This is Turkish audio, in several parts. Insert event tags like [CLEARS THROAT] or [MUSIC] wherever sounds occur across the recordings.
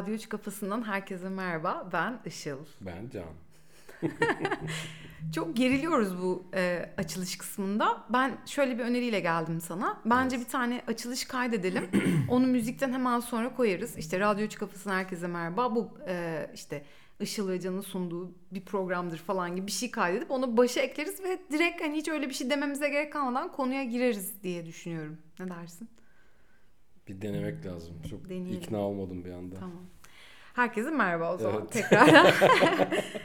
Radyo Üç Kafası'ndan herkese merhaba. Ben Işıl. Ben Can. [LAUGHS] Çok geriliyoruz bu e, açılış kısmında. Ben şöyle bir öneriyle geldim sana. Bence evet. bir tane açılış kaydedelim. [CLEARS THROAT] Onu müzikten hemen sonra koyarız. İşte Radyo Üç Kafası'ndan herkese merhaba. Bu e, işte Işıl ve Can'ın sunduğu bir programdır falan gibi bir şey kaydedip onu başa ekleriz ve direkt hani hiç öyle bir şey dememize gerek kalmadan konuya gireriz diye düşünüyorum. Ne dersin? Bir denemek lazım. Çok Deneyelim. ikna olmadım bir anda. Tamam. Herkese merhaba o zaman evet. tekrardan. [LAUGHS]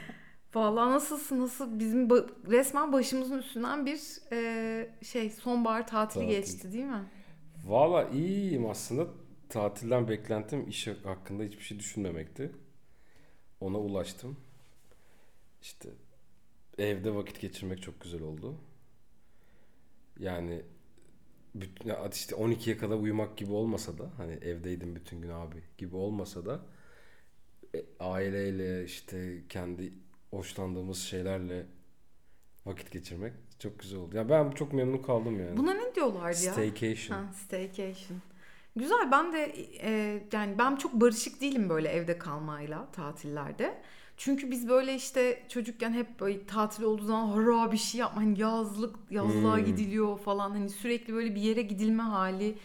[LAUGHS] Vallahi nasılsın nasıl bizim ba- resmen başımızın üstünden bir e, şey sonbahar tatili Tatil. geçti değil mi? Valla iyiyim aslında. Tatilden beklentim iş hakkında hiçbir şey düşünmemekti. Ona ulaştım. İşte evde vakit geçirmek çok güzel oldu. Yani bütün, işte 12'ye kadar uyumak gibi olmasa da hani evdeydim bütün gün abi gibi olmasa da e, aileyle işte kendi hoşlandığımız şeylerle vakit geçirmek çok güzel oldu. Ya ben çok memnun kaldım yani. Buna ne diyorlar ya? Staycation. Ha, staycation. Güzel ben de e, yani ben çok barışık değilim böyle evde kalmayla tatillerde. Çünkü biz böyle işte çocukken hep böyle tatil olduğu zaman hara bir şey yapma hani yazlık yazlığa hmm. gidiliyor falan hani sürekli böyle bir yere gidilme hali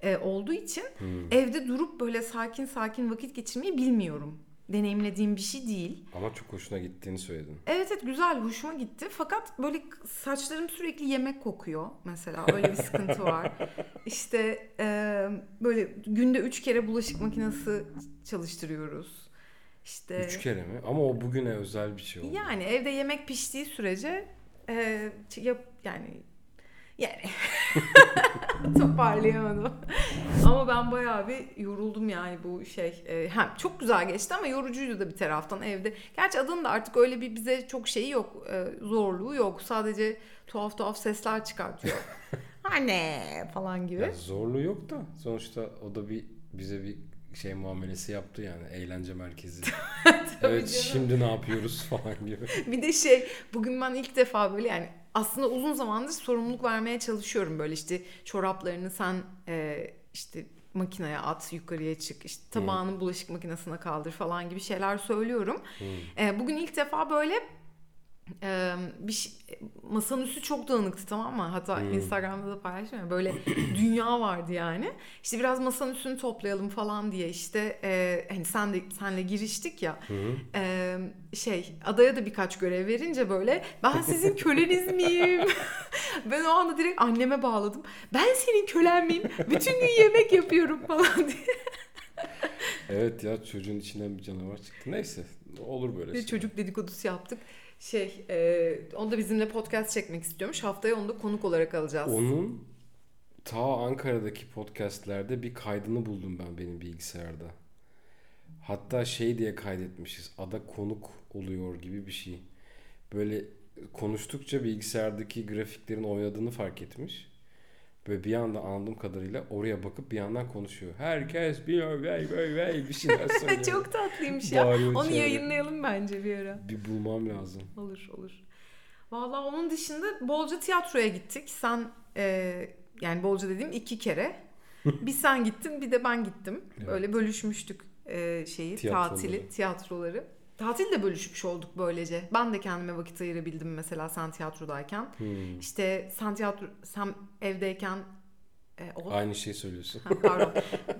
e, olduğu için hmm. evde durup böyle sakin sakin vakit geçirmeyi bilmiyorum deneyimlediğim bir şey değil. Ama çok hoşuna gittiğini söyledin. Evet evet güzel hoşuma gitti. Fakat böyle saçlarım sürekli yemek kokuyor mesela öyle bir sıkıntı var. [LAUGHS] İşte e, böyle günde üç kere bulaşık makinesi çalıştırıyoruz. İşte Üç kere mi? Ama o bugüne özel bir şey oldu. Yani evde yemek piştiği sürece e, yap yani yani [LAUGHS] toparlayamadım. ama ben bayağı bir yoruldum yani bu şey. E, hem çok güzel geçti ama yorucuydu da bir taraftan evde. Gerçi adının da artık öyle bir bize çok şeyi yok. E, zorluğu yok. Sadece tuhaf tuhaf sesler çıkartıyor. [LAUGHS] Anne falan gibi. Ya zorluğu yok da sonuçta o da bir bize bir şey muamelesi yaptı yani eğlence merkezi. [LAUGHS] evet canım. şimdi ne yapıyoruz [LAUGHS] falan gibi. bir de şey bugün ben ilk defa böyle yani aslında uzun zamandır sorumluluk vermeye çalışıyorum böyle işte çoraplarını sen e, işte makineye at yukarıya çık işte tabağını hmm. bulaşık makinesine kaldır falan gibi şeyler söylüyorum. Hmm. E, bugün ilk defa böyle ee, bir şey, masanın üstü çok dağınıktı tamam mı? Hatta hmm. Instagram'da da paylaştım ya böyle [CLEARS THROAT] dünya vardı yani. İşte biraz masanın üstünü toplayalım falan diye işte e, hani sen de senle giriştik ya. Hmm. E, şey adaya da birkaç görev verince böyle ben sizin köleniz miyim? [LAUGHS] ben o anda direkt anneme bağladım. Ben senin kölen miyim? Bütün gün yemek yapıyorum falan diye. evet ya çocuğun içinden bir canavar çıktı. Neyse olur böyle. Bir çocuk dedikodusu yaptık şey e, onu da bizimle podcast çekmek istiyormuş. Haftaya onu da konuk olarak alacağız. Onun ta Ankara'daki podcastlerde bir kaydını buldum ben benim bilgisayarda. Hatta şey diye kaydetmişiz. Ada konuk oluyor gibi bir şey. Böyle konuştukça bilgisayardaki grafiklerin oynadığını fark etmiş. Böyle bir anda anladığım kadarıyla oraya bakıp bir yandan konuşuyor. Herkes bir vey vey vey bir şeyler [LAUGHS] söylüyor. Çok tatlıymış ya. Bağırıyor Onu çağırıyor. yayınlayalım bence bir ara. Bir bulmam lazım. Olur olur. Vallahi onun dışında bolca tiyatroya gittik. Sen e, yani bolca dediğim iki kere. [LAUGHS] bir sen gittin bir de ben gittim. Evet. Böyle bölüşmüştük e, şeyi Tiyatroları. tatili tiyatroları. Tatil de bölüşmüş olduk böylece. Ben de kendime vakit ayırabildim mesela sen tiyatrodayken. Hmm. İşte sen tiyatro sen evdeyken e, o... Aynı şeyi söylüyorsun. Ha, pardon.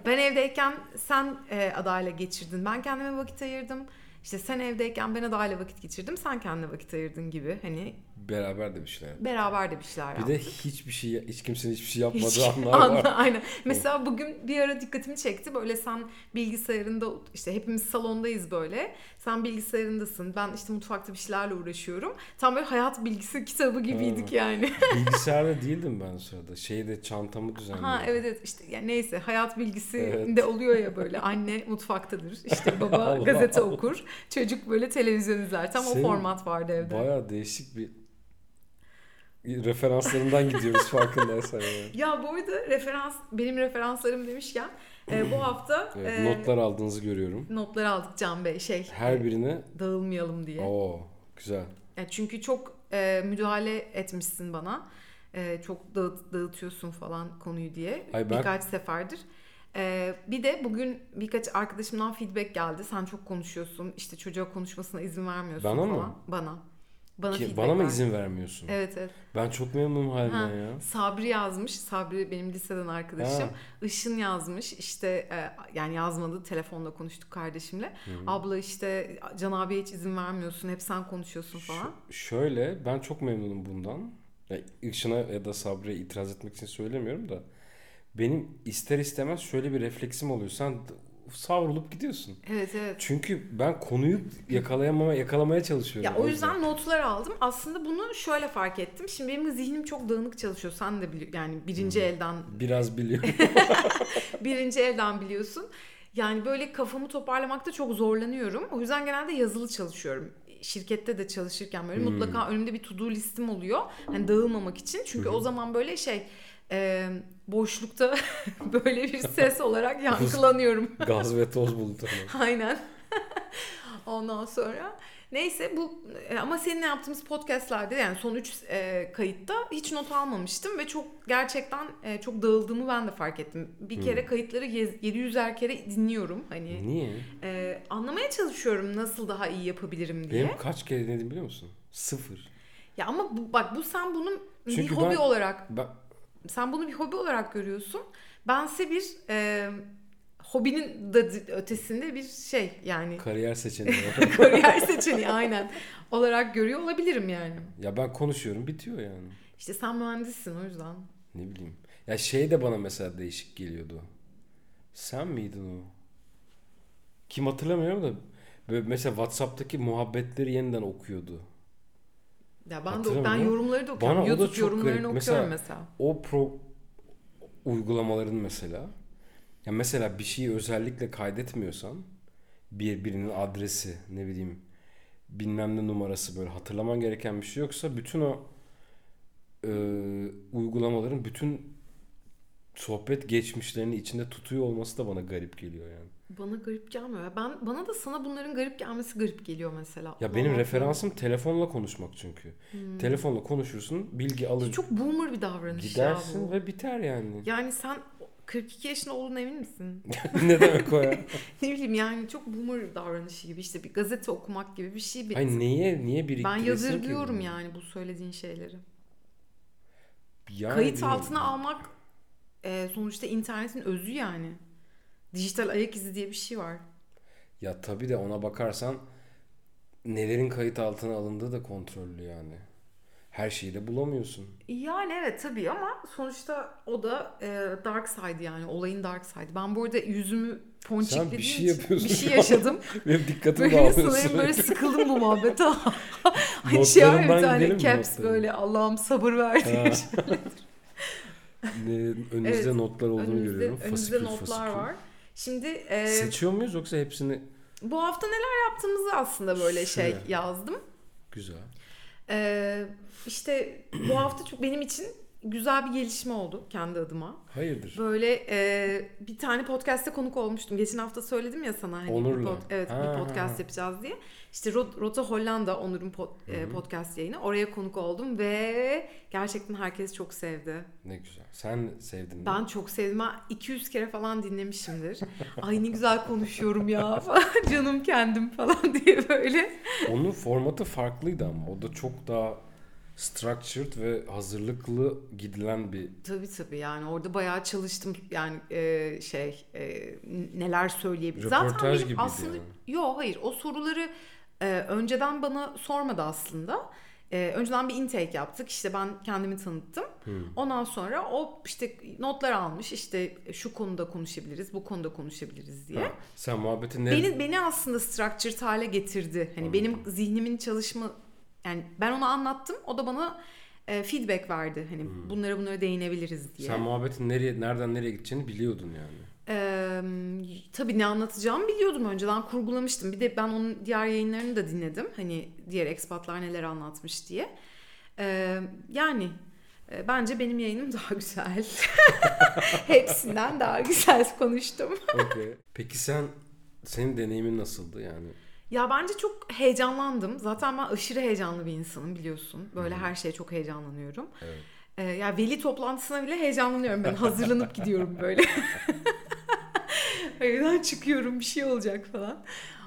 ben evdeyken sen e, adayla geçirdin. Ben kendime vakit ayırdım. İşte sen evdeyken ben adayla vakit geçirdim. Sen kendine vakit ayırdın gibi. Hani Beraber de bir şeyler. Beraber de bir şeyler yaptık. Bir de hiçbir şey, hiç kimsenin hiçbir şey yapmadığı hiç, anlar var. Aynen. Mesela bugün bir ara dikkatimi çekti. Böyle sen bilgisayarında işte hepimiz salondayız böyle. Sen bilgisayarındasın. Ben işte mutfakta bir şeylerle uğraşıyorum. Tam böyle hayat bilgisi [LAUGHS] kitabı gibiydik ha. yani. [LAUGHS] Bilgisayarda değildim ben o sırada. Şeyde çantamı düzenliyordum. Ha evet evet işte yani neyse hayat bilgisi evet. de oluyor ya böyle. Anne mutfaktadır. İşte [LAUGHS] baba gazete okur. Çocuk böyle televizyon izler. Tam Senin o format vardı evde. Baya değişik bir referanslarından gidiyoruz [LAUGHS] farkındaysan yani. Ya bu arada referans benim referanslarım demişken e, bu hafta evet, e, notlar aldığınızı görüyorum. Notlar aldık Can Bey şey. Her birine dağılmayalım diye. Oo güzel. Ya çünkü çok e, müdahale etmişsin bana. E, çok dağıt, dağıtıyorsun falan konuyu diye Ay ben... birkaç seferdir. Ee, bir de bugün birkaç arkadaşımdan feedback geldi. Sen çok konuşuyorsun. İşte çocuğa konuşmasına izin vermiyorsun Bana mı? falan. Bana. Bana Ki, bana mı izin vermiyorsun? Evet evet. Ben çok memnunum halimden Ha, ya. Sabri yazmış. Sabri benim liseden arkadaşım. Ha. Işın yazmış. İşte e, yani yazmadı. Telefonda konuştuk kardeşimle. Abla işte Can abiye hiç izin vermiyorsun. Hep sen konuşuyorsun falan. Ş- şöyle ben çok memnunum bundan. Ya, Işın'a ya da Sabri'ye itiraz etmek için söylemiyorum da. Benim ister istemez şöyle bir refleksim oluyor. Sen savrulup gidiyorsun. Evet evet. Çünkü ben konuyu yakalayamama yakalamaya çalışıyorum. Ya o yüzden notlar aldım. Aslında bunu şöyle fark ettim. Şimdi benim zihnim çok dağınık çalışıyor. Sen de biliyorsun. Yani birinci elden biraz biliyorum. [LAUGHS] [LAUGHS] birinci elden biliyorsun. Yani böyle kafamı toparlamakta çok zorlanıyorum. O yüzden genelde yazılı çalışıyorum. Şirkette de çalışırken böyle Hmm. mutlaka önümde bir to do listim oluyor. Hani dağılmamak için. Çünkü o zaman böyle şey e, boşlukta [LAUGHS] böyle bir [LAUGHS] ses olarak yankılanıyorum. [LAUGHS] Gaz ve toz bulutu. Aynen. Ondan sonra neyse bu e, ama seninle yaptığımız podcastlerde yani son 3 kayıtta hiç not almamıştım ve çok gerçekten e, çok dağıldığımı ben de fark ettim. Bir kere kayıtları yez- 700'er kere dinliyorum. Hani Niye? e, anlamaya çalışıyorum nasıl daha iyi yapabilirim diye. Benim kaç kere dinledim biliyor musun? Sıfır. Ya ama bu, bak bu sen bunu bir Çünkü hobi ben- olarak Ben, sen bunu bir hobi olarak görüyorsun. Bense bir e, hobinin de ötesinde bir şey yani kariyer seçeneği. [LAUGHS] kariyer seçeneği aynen olarak görüyor olabilirim yani. ya ben konuşuyorum bitiyor yani. İşte sen mühendissin o yüzden. Ne bileyim. Ya şey de bana mesela değişik geliyordu. Sen miydin o? Kim hatırlamıyorum da böyle mesela WhatsApp'taki muhabbetleri yeniden okuyordu. Ya ben de ben yorumları da okuyorum. bana YouTube yorumlarını garip. okuyorum Mesela- mesela. O pro uygulamaların mesela ya mesela bir şeyi özellikle kaydetmiyorsan bir birinin adresi ne bileyim bilmem ne numarası böyle hatırlaman gereken bir şey yoksa bütün o e, uygulamaların bütün sohbet geçmişlerini içinde tutuyor olması da bana garip geliyor yani. Bana garip gelmiyor. Ben bana da sana bunların garip gelmesi garip geliyor mesela. Ya benim Allah. referansım telefonla konuşmak çünkü. Telefonla konuşursun, bilgi alır, Çok boomer bir davranış gidersin ya bu. ve biter yani. Yani sen 42 yaşında olduğuna emin misin? [LAUGHS] ne demek o ya? [LAUGHS] ne bileyim yani çok boomer bir davranışı gibi işte bir gazete okumak gibi bir şey. Ay niye niye ben biriktiresin ki yadırgıyorum bunu? yani bu söylediğin şeyleri. Yani Kayıt bilmiyorum. altına almak e, sonuçta internetin özü yani. Dijital ayak izi diye bir şey var. Ya tabii de ona bakarsan nelerin kayıt altına alındığı da kontrollü yani. Her şeyi de bulamıyorsun. Yani evet tabii ama sonuçta o da e, dark side yani olayın dark side. Ben bu arada yüzümü ponçiklediğim Sen bir şey yapıyorsun bir şey yaşadım. [LAUGHS] Benim dikkatimi böyle sanırım böyle sıkıldım bu muhabbete. [LAUGHS] hani şey var bir tane caps böyle Allah'ım sabır ver diye. [LAUGHS] Ne, önünüzde Evet, notlar olduğunu önümüzde, görüyorum. önümüzde Fasikül notlar fasikül. var. Şimdi e, Seçiyor muyuz yoksa hepsini bu hafta neler yaptığımızı aslında böyle şey Şuraya. yazdım. güzel. Ee, işte bu hafta çok benim için güzel bir gelişme oldu kendi adıma. Hayırdır? Böyle e, bir tane podcast'te konuk olmuştum. Geçen hafta söyledim ya sana hani bir Onur'la. pod- evet Ha, bir podcast yapacağız diye. İşte Rot- Rota Hollanda Onur'un pod- e, podcast yayını. Oraya konuk oldum ve gerçekten herkes çok sevdi. Ne güzel. Sen sevdin mi? Ben çok sevdim. Ben 200 kere falan dinlemişimdir. Ay ne güzel konuşuyorum ya [LAUGHS] falan. Canım kendim falan [LAUGHS] diye böyle. Onun formatı farklıydı ama o da çok daha structured ve hazırlıklı gidilen bir Tabii tabii yani orada bayağı çalıştım yani e, şey e, neler söyleyebilirim. Zaten benim gibiydi aslında yani. yok hayır o soruları e, önceden bana sormadı aslında. E, önceden bir intake yaptık işte ben kendimi tanıttım. Ondan sonra o işte notlar almış işte şu konuda konuşabiliriz bu konuda konuşabiliriz diye. Ha, sen muhabbeti ne? Beni beni aslında structured hale getirdi. Hani benim zihnimin çalışma yani ben ona anlattım o da bana e, feedback verdi. Hani bunlara bunlara değinebiliriz diye. Sen muhabbetin nereye nereden nereye gideceğini biliyordun yani. Ee, tabii ne anlatacağımı biliyordum önceden kurgulamıştım. Bir de ben onun diğer yayınlarını da dinledim. Hani diğer ekspatlar neler anlatmış diye. Ee, yani e, bence benim yayınım [LAUGHS] daha güzel. [LAUGHS] Hepsinden daha güzel konuştum. Okey. Peki sen senin deneyimin nasıldı yani? Ya bence çok heyecanlandım. Zaten ben aşırı heyecanlı bir insanım biliyorsun. Böyle her şeye çok heyecanlanıyorum. Evet. Ee, ya veli toplantısına bile heyecanlanıyorum ben. [LAUGHS] Hazırlanıp gidiyorum böyle. [LAUGHS] Evden çıkıyorum bir şey olacak falan.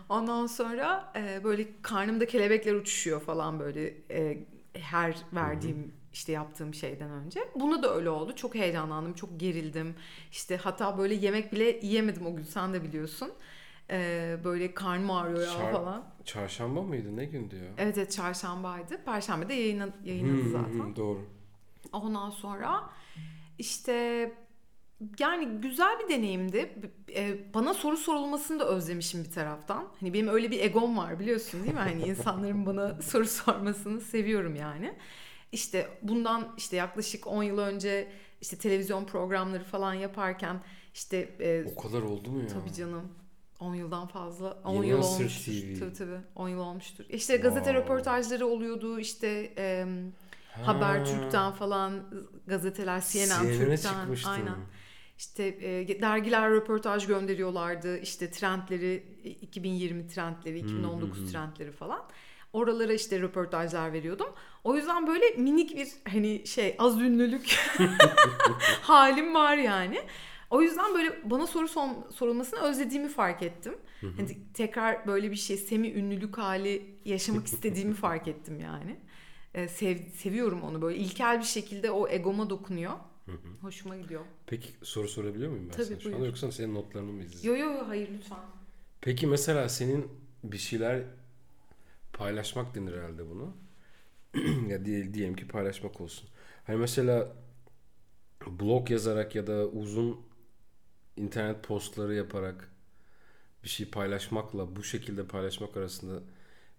Ondan sonra e, böyle karnımda kelebekler uçuşuyor falan böyle e, her verdiğim işte yaptığım şeyden önce. Buna da öyle oldu. Çok heyecanlandım, çok gerildim. İşte hatta böyle yemek bile yiyemedim o gün sen de biliyorsun. E, böyle karnım ağrıyor ya Çar- falan. Çarşamba mıydı? Ne gündü ya? Evet evet çarşambaydı. Perşembe de yayınladı Hmm, zaten. hmm, doğru. Ondan sonra işte yani güzel bir deneyimdi. B- e, Bana soru sorulmasını da özlemişim bir taraftan. Hani benim öyle bir egom var biliyorsun değil mi? Hani insanların bana [LAUGHS] soru sormasını seviyorum yani. İşte bundan işte yaklaşık 10 yıl önce işte televizyon programları falan yaparken işte e, O kadar oldu mu ya? tabii canım 10 yıldan fazla 10 Yeni yıl olmuştur. TV. Tabii tabii 10 yıl olmuştur. İşte gazete Wow. röportajları oluyordu işte e, Ha. Habertürk'ten falan gazeteler CNN CNN'e Türk'ten çıkmıştı. aynen. İşte e, dergiler röportaj gönderiyorlardı. İşte trendleri 2020 trendleri, 2019 hı hı. trendleri falan. Oralara işte röportajlar veriyordum. O yüzden böyle minik bir hani şey az ünlülük [LAUGHS] [LAUGHS] halim var yani. O yüzden böyle bana soru son- sorulmasını özlediğimi fark ettim. Hani tekrar böyle bir şey semi ünlülük hali yaşamak [LAUGHS] istediğimi fark ettim yani. Ee, sev- seviyorum onu böyle ilkel bir şekilde o egoma dokunuyor. Hoşuma gidiyor. Peki soru sorabiliyor muyum ben Tabii, sana şu anda buyur. yoksa senin notlarını mı izleyeceğim? Yo yo yo hayır lütfen. Peki mesela senin bir şeyler paylaşmak denir herhalde bunu. [CLEARS THROAT] ya diye, diyelim ki paylaşmak olsun. Hani mesela blog yazarak ya da uzun internet postları yaparak bir şey paylaşmakla bu şekilde paylaşmak arasında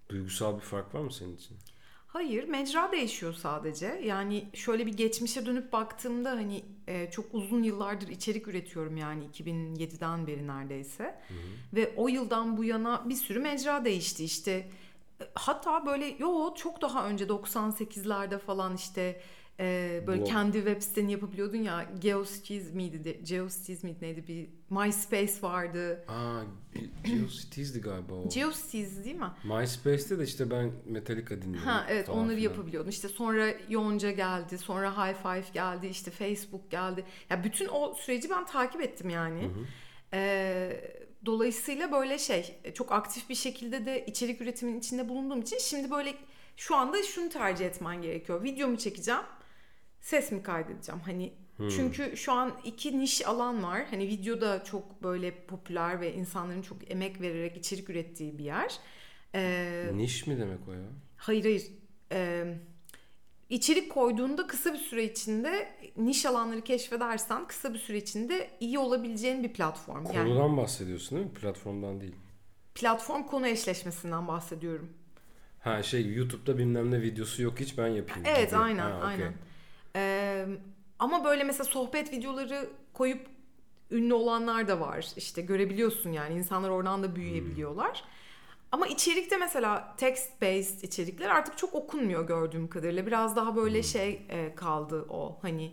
duygusal bir fark var mı senin için? Hayır, mecra değişiyor sadece. Yani şöyle bir geçmişe dönüp baktığımda hani e, çok uzun yıllardır içerik üretiyorum yani 2007'den beri neredeyse. Ve o yıldan bu yana bir sürü mecra değişti işte. E, Hatta böyle yo çok daha önce 98'lerde falan işte e, böyle Blog. kendi web siteni yapabiliyordun ya. Geocities miydi? De, Geocities miydi neydi? Bir MySpace vardı. Aa, GeoCities'di galiba o. Geocities değil mi? MySpace'te de işte ben Metallica dinliyorum. Ha evet falan onları filan. yapabiliyordun. İşte sonra Yonca geldi, sonra High Five geldi, işte Facebook geldi. Ya bütün o süreci ben takip ettim yani. Ee, dolayısıyla böyle şey çok aktif bir şekilde de içerik üretimin içinde bulunduğum için şimdi böyle şu anda şunu tercih etmen gerekiyor. Videomu çekeceğim, ses mi kaydedeceğim? Hani çünkü şu an iki niş alan var. Hani video da çok böyle popüler ve insanların çok emek vererek içerik ürettiği bir yer. Ee, Niş mi demek o ya? Hayır hayır. Ee, içerik koyduğunda kısa bir süre içinde niş alanları keşfedersen kısa bir süre içinde iyi olabileceğin bir platform. Yani Konudan bahsediyorsun değil mi? Platformdan değil. platform konu eşleşmesinden bahsediyorum. Ha şey YouTube'da bilmem ne videosu yok hiç ben yapayım. Evet gibi. aynen Ha, okey. aynen. Ee, ama böyle mesela sohbet videoları koyup ünlü olanlar da var. İşte görebiliyorsun yani insanlar oradan da büyüyebiliyorlar. Ama içerikte mesela text based içerikler artık çok okunmuyor gördüğüm kadarıyla. Biraz daha böyle şey e, kaldı o hani.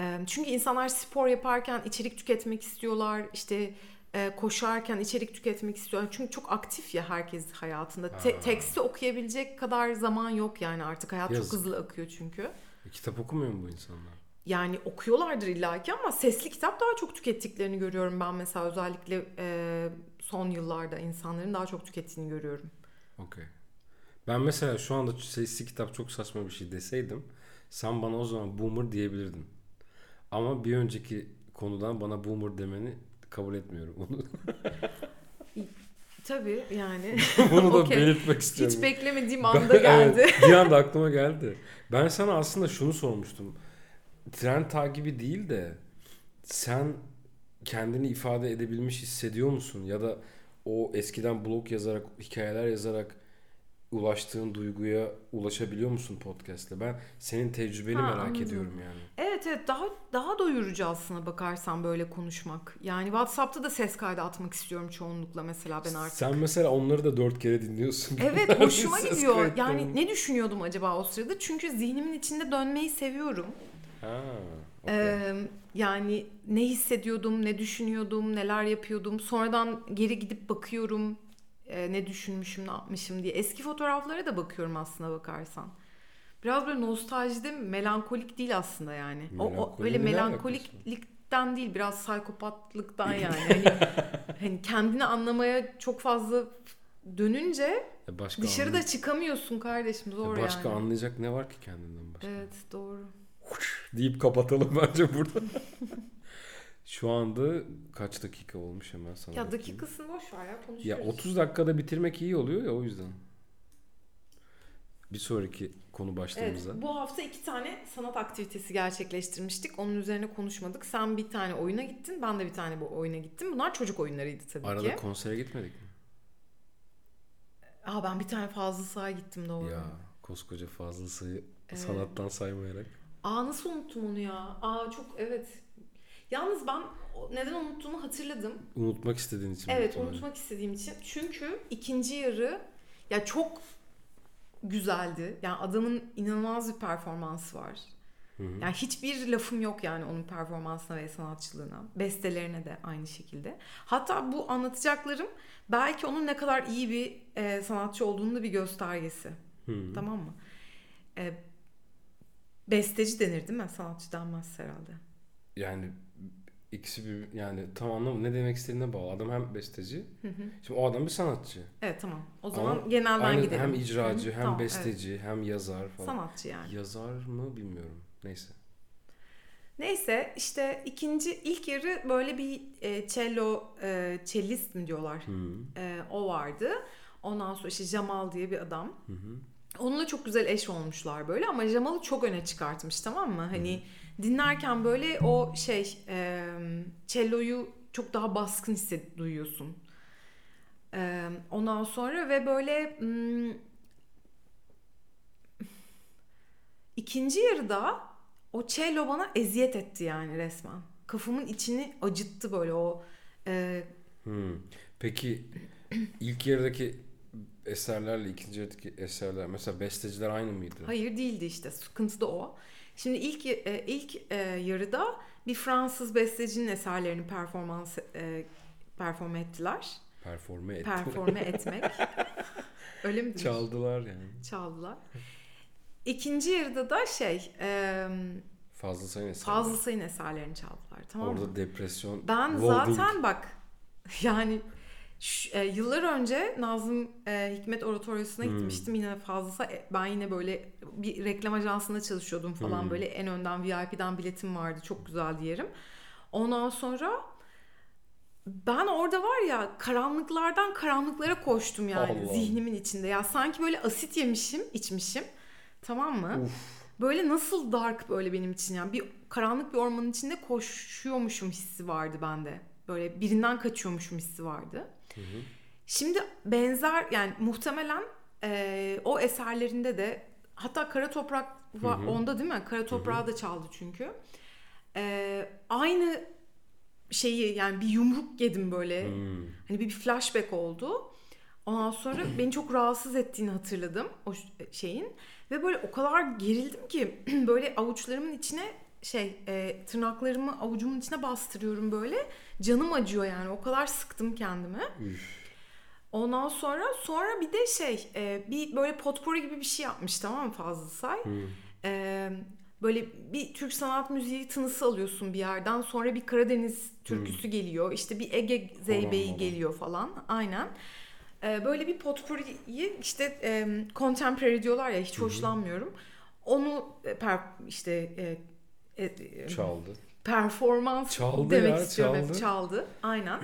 E, çünkü insanlar spor yaparken içerik tüketmek istiyorlar. İşte e, koşarken içerik tüketmek istiyorlar. Çünkü çok aktif ya herkes hayatında. Te- teksti okuyabilecek kadar zaman yok yani artık. Hayat Yazık. çok hızlı akıyor çünkü. E, kitap okumuyor mu bu insanlar? Yani okuyorlardır illaki ama sesli kitap daha çok tükettiklerini görüyorum ben mesela özellikle e, son yıllarda insanların daha çok tükettiğini görüyorum. Okey. Ben mesela şu anda sesli kitap çok saçma bir şey deseydim sen bana o zaman boomer diyebilirdin. Ama bir önceki konudan bana boomer demeni kabul etmiyorum onu. [LAUGHS] Tabii yani. [LAUGHS] Bunu da Okey. belirtmek istiyorum. Hiç beklemediğim Ben- anda [LAUGHS] geldi. evet, bir [LAUGHS] anda aklıma geldi. Ben sana aslında şunu sormuştum. Trend takibi değil de sen kendini ifade edebilmiş hissediyor musun? Ya da o eskiden blog yazarak, hikayeler yazarak ulaştığın duyguya ulaşabiliyor musun podcast'le? Ben senin tecrübeni Ha, merak anladım. ediyorum yani. Evet evet daha daha doyurucu aslına bakarsan böyle konuşmak. Yani WhatsApp'ta da ses kaydı atmak istiyorum çoğunlukla mesela ben artık. Sen mesela onları da dört kere dinliyorsun. [LAUGHS] Evet hoşuma Ses gidiyor. kayıtlarını. Yani ne düşünüyordum acaba o sırada? Çünkü zihnimin içinde dönmeyi seviyorum. Ha, okey. Ee, yani ne hissediyordum, ne düşünüyordum, neler yapıyordum. Sonradan geri gidip bakıyorum e, ne düşünmüşüm, ne yapmışım diye. Eski fotoğraflara da bakıyorum aslına bakarsan. Biraz böyle nostaljide melankolik değil aslında yani. O, o öyle melankoliklikten değil biraz psikopatlıktan [LAUGHS] yani. Hani, hani kendini anlamaya çok fazla dönünce E başka dışarıda anlay- çıkamıyorsun kardeşim E zor başka yani. anlayacak ne var ki kendinden başka? Evet doğru. Deyip kapatalım [LAUGHS] bence burada. Şu anda kaç dakika olmuş hemen sana Ya bakayım. dakikasını boş ver ya Ya konuşuyoruz. 30 dakikada bitirmek iyi oluyor ya o yüzden. Bir sonraki konu Evet, başlığımıza. bu hafta iki tane sanat aktivitesi gerçekleştirmiştik. Onun üzerine konuşmadık. Sen bir tane oyuna gittin, ben de bir tane bu oyuna gittim. Bunlar çocuk oyunlarıydı tabii Arada ki. konsere gitmedik mi? Aa ben bir tane fazla sağa gittim doğru. Ya koskoca fazla sayı Evet. sanattan saymayarak. Aa nasıl unuttum onu ya? Aa çok evet. Yalnız ben neden unuttuğumu hatırladım. Unutmak istediğin için. Evet unutmak istediğim için. Çünkü ikinci yarı ya çok güzeldi. Yani adamın inanılmaz bir performansı var. Hı hı. Yani hiçbir lafım yok yani onun performansına ve sanatçılığına. Bestelerine de aynı şekilde. Hatta bu anlatacaklarım belki onun ne kadar iyi bir e, sanatçı olduğunu da bir göstergesi. Hı. Tamam mı? E, besteci denir değil mi? Sanatçı denmez herhalde. Yani ikisi bir yani tam anlamı ne demek istediğine bağlı. Adam hem besteci. Hı hı. Şimdi o adam bir sanatçı. Evet tamam. O zaman Ama genelden Aynı, gidelim. hem icracı Hı hı. hem Tamam, besteci hem yazar evet. falan. Sanatçı yani. Yazar mı bilmiyorum. Neyse. Neyse işte ikinci ilk yarı böyle bir e, cello e, cellist mi diyorlar. Hı. E, o vardı. Ondan sonra işte Jamal diye bir adam. Hı hı. Onunla çok güzel eş olmuşlar böyle ama Jamal'ı çok öne çıkartmış tamam mı? Hani dinlerken böyle o şey e, cello'yu çok daha baskın hisset duyuyorsun. E, ondan sonra ve böyle hmm, ikinci yarıda o cello bana eziyet etti yani resmen. Kafamın içini acıttı böyle o e, Hmm. Peki ilk yarıdaki eserlerle ikinci yarıdaki eserler mesela besteciler aynı mıydı? Hayır değildi işte. Sıkıntı da o. Şimdi ilk e, ilk e, yarıda bir Fransız bestecinin eserlerini performans e, perform ettiler. Performe etti. Performe [LAUGHS] etmek. Öyle mi? Çaldılar yani. Çaldılar. İkinci yarıda da şey e, Fazla sayın eserler. fazla sayın eserlerini çaldılar. Tamam mı? Orada depresyon. Ben zaten bak [LAUGHS] yani şu- e, yıllar önce Nazım e, Hikmet Oratoryosu'na Hmm. gitmiştim yine fazlası e, ben yine böyle bir reklam ajansında çalışıyordum falan Hmm. böyle en önden VIP'den biletim vardı çok güzel yerim. Ondan sonra ben orada var ya karanlıklardan karanlıklara koştum yani Allah. zihnimin içinde. Ya sanki böyle asit yemişim, içmişim. Tamam mı? Uf. Böyle nasıl dark böyle benim için yani bir karanlık bir ormanın içinde koşuyormuşum hissi vardı bende. Böyle birinden kaçıyormuşum hissi vardı. Hı hı. Şimdi benzer yani muhtemelen e, o eserlerinde de hatta Kara Toprak Hı hı. onda değil mi? Kara Toprağı da çaldı çünkü. E, aynı şeyi yani bir yumruk yedim böyle. Hmm. Hani bir flashback oldu. Ondan sonra [CLEARS THROAT] beni çok rahatsız ettiğini hatırladım o ş- şeyin. Ve böyle o kadar gerildim ki [CLEARS THROAT] böyle avuçlarımın içine şey e, tırnaklarımı avucumun içine bastırıyorum böyle. Canım acıyor yani o kadar sıktım kendimi. Üf. Ondan sonra sonra bir de şey e, bir böyle potpourri gibi bir şey yapmış tamam mı Fazıl Say? Hmm. E, böyle bir Türk sanat müziği tınısı alıyorsun bir yerden sonra bir Karadeniz türküsü geliyor işte bir Ege zeybeği geliyor falan aynen. E, böyle bir potpourri'yi işte e, contemporary diyorlar ya hiç hoşlanmıyorum. Onu e, per- işte e, e, Çaldı. performans Çaldı demek ya, istiyorum. hep. çaldı. Çaldı. Aynen.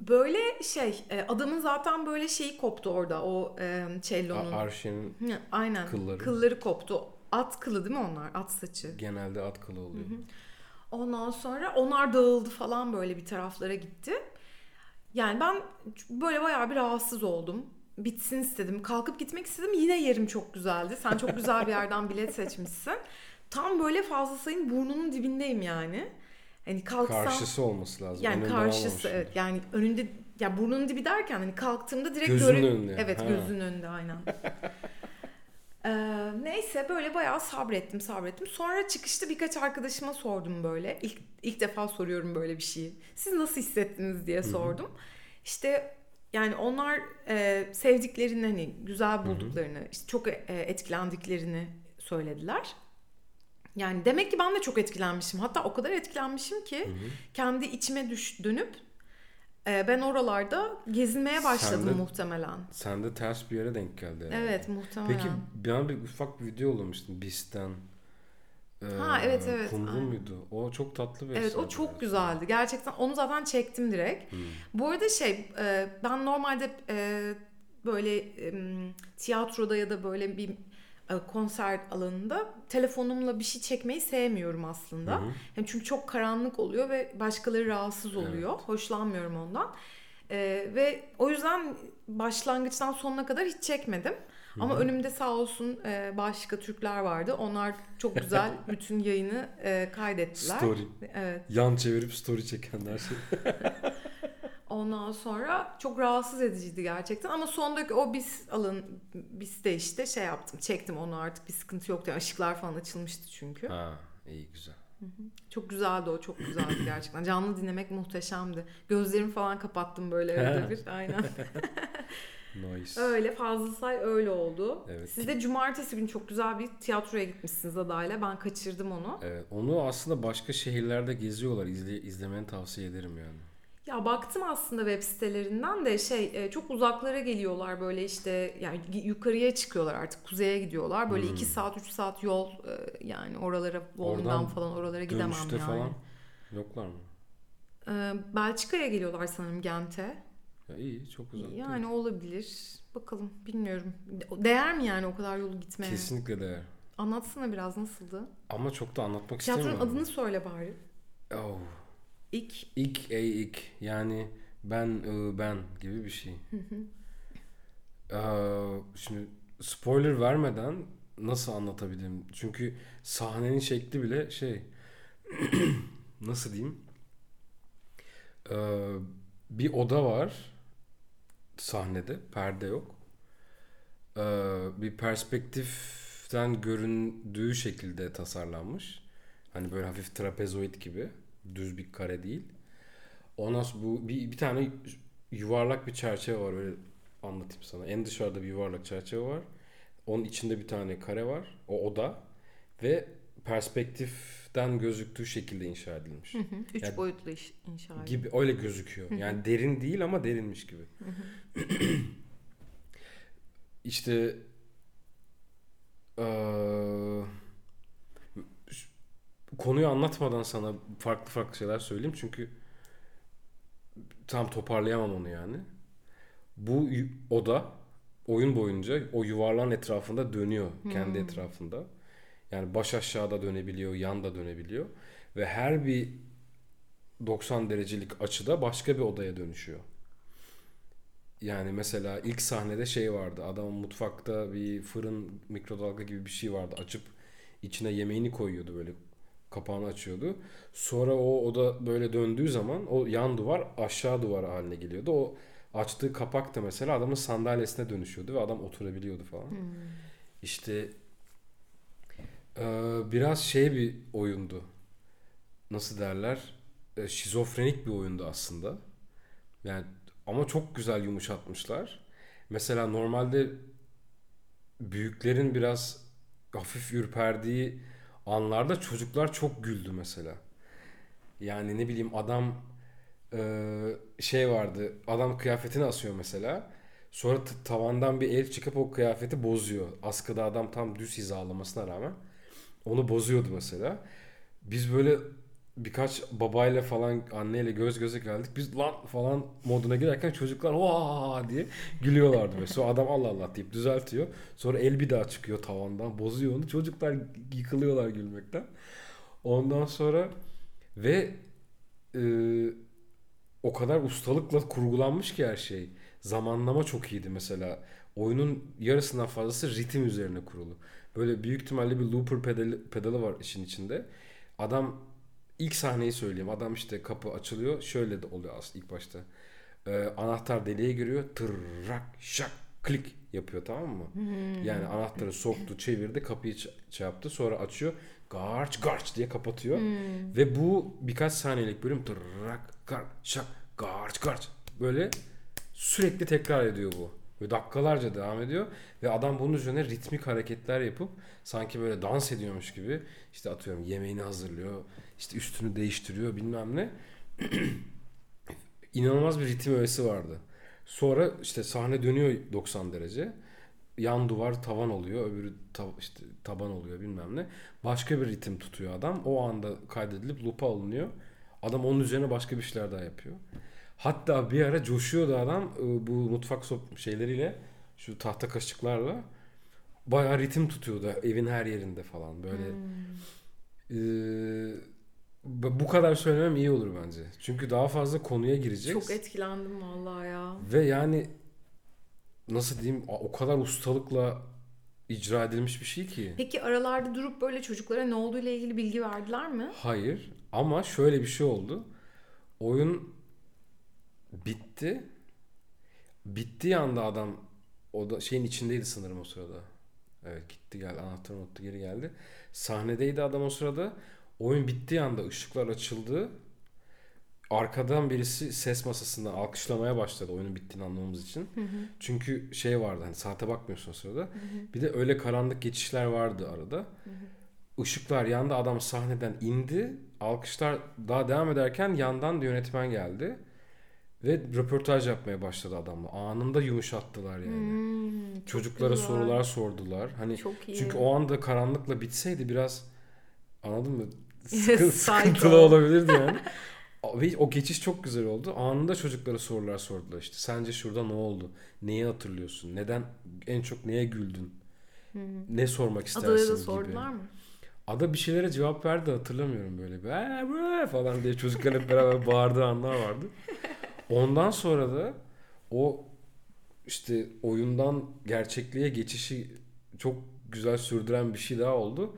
böyle şey e, adamın zaten böyle şeyi koptu orada o e, cello'nun. A- Arşe'nin Hı, Aynen. kılları. Kılları koptu. At kılı değil mi onlar? At saçı. genelde at kılı oluyor. Ondan sonra onlar dağıldı falan böyle bir taraflara gitti. Yani ben böyle bayağı bir rahatsız oldum. Bitsin istedim. Kalkıp gitmek istedim. Yine yerim çok güzeldi. Sen çok güzel bir yerden bilet seçmişsin. Tam böyle fazla sayın burnunun dibindeyim yani. Hani kalksam Karşısı olması lazım. yani Önünde karşısı evet yani önünde ya burnunun dibi derken hani kalktığımda direkt Gözünün göre- önünde. Evet Ha. gözünün önünde aynen. Ee, neyse böyle bayağı sabrettim sabrettim. Sonra çıkışta birkaç arkadaşıma sordum böyle. İlk, ilk defa soruyorum böyle bir şeyi. Siz nasıl hissettiniz diye sordum. İşte yani onlar e, sevdiklerini hani güzel bulduklarını, işte çok e, etkilendiklerini söylediler. Yani demek ki ben de çok etkilenmişim. Hatta o kadar etkilenmişim ki kendi içime düş dönüp e, ben oralarda gezinmeye başladım Sen de- muhtemelen. Sen de ters bir yere denk geldi. herhalde. Evet muhtemelen. Peki ben bir ufak bir video yollamıştım Ee, Ha, evet, evet, Kumru muydu? O çok tatlı bir Evet o çok yani. güzeldi. Gerçekten onu zaten çektim direkt. Hmm. Bu arada şey e, ben normalde e, böyle e, tiyatroda ya da böyle bir e, konser alanında telefonumla bir şey çekmeyi sevmiyorum aslında. Hı hı. Hem çünkü çok karanlık oluyor ve başkaları rahatsız oluyor. Hoşlanmıyorum ondan. Ve o yüzden başlangıçtan sonuna kadar hiç çekmedim. Ama önümde sağ olsun e, başka Türkler vardı. Onlar çok güzel [LAUGHS] bütün yayını e, kaydettiler. Story. Evet. Yan çevirip story çekenler. [LAUGHS] Ondan sonra çok rahatsız ediciydi gerçekten ama sondaki o biz alın biz de işte şey yaptım çektim onu artık bir sıkıntı yoktu yani ışıklar falan açılmıştı çünkü. ha iyi güzel. Çok güzeldi o çok güzeldi [COUGHS] gerçekten canlı dinlemek muhteşemdi. Gözlerimi falan kapattım böyle evde [LAUGHS] bir aynen. Nice. öyle fazla say öyle oldu. Evet. Siz de cumartesi günü çok güzel bir tiyatroya gitmişsiniz adayla ben kaçırdım onu. Evet, onu aslında başka şehirlerde geziyorlar. İzle, izlemeni tavsiye ederim yani. Ya baktım aslında web sitelerinden de şey e, çok uzaklara geliyorlar böyle işte yani yukarıya çıkıyorlar artık kuzeye gidiyorlar. Böyle 2 saat 3 saat yol e, yani oralara Hmm. Oradan falan oralara gidemem yani. falan yoklar mı? E, Belçika'ya geliyorlar sanırım Gent'e. Ya iyi çok uzak. Yani olabilir. Bakalım bilmiyorum. Değer mi yani o kadar yolu gitmeye? Kesinlikle değer. Anlatsana biraz nasıldı? Ama çok da anlatmak Tiyatronun istemiyorum. adını söyle bari. Oh. İlk İk ey ik yani ben ı, ben gibi bir şey. Ee, şimdi spoiler vermeden nasıl anlatabilirim? Çünkü sahnenin şekli bile şey [CLEARS THROAT] nasıl diyeyim? Ee, bir oda var sahnede perde yok. Ee, bir perspektiften göründüğü şekilde tasarlanmış. Hani böyle hafif trapezoid gibi. Düz bir kare değil. Ondan sonra bu bir, bir tane yuvarlak bir çerçeve var öyle anlatayım sana. En dışarıda bir yuvarlak çerçeve var. Onun içinde bir tane kare var. O oda ve perspektiften gözüktüğü şekilde inşa edilmiş. Hı hı, üç Yani- boyutlu iş, inşa edildi. Gibi öyle gözüküyor. Yani derin değil ama derinmiş gibi. [CLEARS THROAT] işte eee, ş- konuyu anlatmadan sana farklı farklı şeyler söyleyeyim çünkü tam toparlayamam onu yani. Bu oda oyun boyunca o yuvarlağın etrafında dönüyor kendi etrafında. Yani baş aşağıda dönebiliyor, yan da dönebiliyor ve her bir 90 derecelik açıda başka bir odaya dönüşüyor. Yani mesela ilk sahnede şey vardı. Adam mutfakta bir fırın mikrodalga gibi bir şey vardı. Açıp içine yemeğini koyuyordu böyle kapağını açıyordu. Sonra o oda böyle döndüğü zaman o yan duvar aşağı duvar haline geliyordu. O açtığı kapak da mesela adamın sandalyesine dönüşüyordu ve adam oturabiliyordu falan. İşte eee, biraz şey bir oyundu. Nasıl derler? E, şizofrenik bir oyundu aslında. Yani ama çok güzel yumuşatmışlar. Mesela normalde büyüklerin biraz hafif ürperdiği anlarda çocuklar çok güldü mesela. Yani ne bileyim adam e, şey vardı. Adam kıyafetini asıyor mesela. Sonra tavandan bir el çıkıp o kıyafeti bozuyor. Askıda adam tam düz hizalamasına rağmen onu bozuyordu mesela. Biz böyle birkaç babayla falan anneyle göz göze geldik. Biz lan falan moduna girerken çocuklar vaa diye gülüyorlardı. Böyle. Sonra adam Allah Allah deyip düzeltiyor. Sonra el bir daha çıkıyor tavandan bozuyor onu. Çocuklar yıkılıyorlar gülmekten. Ondan sonra ve e, o kadar ustalıkla kurgulanmış ki her şey. Zamanlama çok iyiydi mesela. Oyunun yarısından fazlası ritim üzerine kurulu. Böyle büyük ihtimalle bir looper pedali, pedalı var işin içinde. Adam ilk sahneyi söyleyeyim. Adam işte kapı açılıyor. Şöyle de oluyor aslında ilk başta. Ee, anahtar deliğe giriyor. Tırrak şak klik yapıyor tamam mı? Yani anahtarı soktu, çevirdi, kapıyı şey yaptı. Sonra açıyor. Garç garç diye kapatıyor. Ve bu birkaç saniyelik bölüm tırrak gar şak garç garç böyle sürekli tekrar ediyor bu. Böyle dakikalarca devam ediyor ve adam bunun üzerine ritmik hareketler yapıp sanki böyle dans ediyormuş gibi işte atıyorum yemeğini hazırlıyor, işte üstünü değiştiriyor bilmem ne. [CLEARS THROAT] İnanılmaz bir ritim öğesi vardı. Sonra işte sahne dönüyor 90 derece. Yan duvar tavan oluyor, öbürü ta- işte taban oluyor bilmem ne. Başka bir ritim tutuyor adam. O anda kaydedilip loop'a alınıyor. Adam onun üzerine başka bir şeyler daha yapıyor. Hatta bir ara coşuyordu adam e, bu mutfak sop şeyleriyle şu tahta kaşıklarla bayağı ritim tutuyordu evin her yerinde falan böyle. Hmm. Bu bu kadar söylemem iyi olur bence. Çünkü daha fazla konuya gireceğiz. Çok etkilendim vallahi ya. Ve yani nasıl diyeyim o kadar ustalıkla icra edilmiş bir şey ki. Peki aralarda durup böyle çocuklara ne olduğu ile ilgili bilgi verdiler mi? Hayır ama şöyle bir şey oldu. Oyun bitti. Bittiği anda adam o da şeyin içindeydi sanırım o sırada. Evet gitti geldi anahtarını unuttu geri geldi. Sahnedeydi adam o sırada. Oyun bittiği anda ışıklar açıldı. Arkadan birisi ses masasından alkışlamaya başladı oyunun bittiğini anlamamız için. Çünkü şey vardı hani saate bakmıyorsun o sırada. Bir de öyle karanlık geçişler vardı arada. Işıklar yandı adam sahneden indi. Alkışlar daha devam ederken yandan bir yönetmen geldi. Ve röportaj yapmaya başladı adamla. Anında yumuşattılar yani. Hmm, Çocuklara güzel. sorular sordular. Hani Çok iyi. çünkü o anda karanlıkla bitseydi biraz anladın mı? [LAUGHS] Sıkı- sıkıntılı olabilirdi yani. Ve o geçiş çok güzel oldu. Anında çocuklara sorular sordular işte. Sence şurada ne oldu? Neyi hatırlıyorsun? Neden en çok neye güldün? Ne sormak istersin Adaya da gibi. sordular mı? Ada bir şeylere cevap verdi hatırlamıyorum böyle. bir, falan diye çocuklar hep beraber bağırdığı anlar vardı. [LAUGHS] Ondan sonra da o işte oyundan gerçekliğe geçişi çok güzel sürdüren bir şey daha oldu.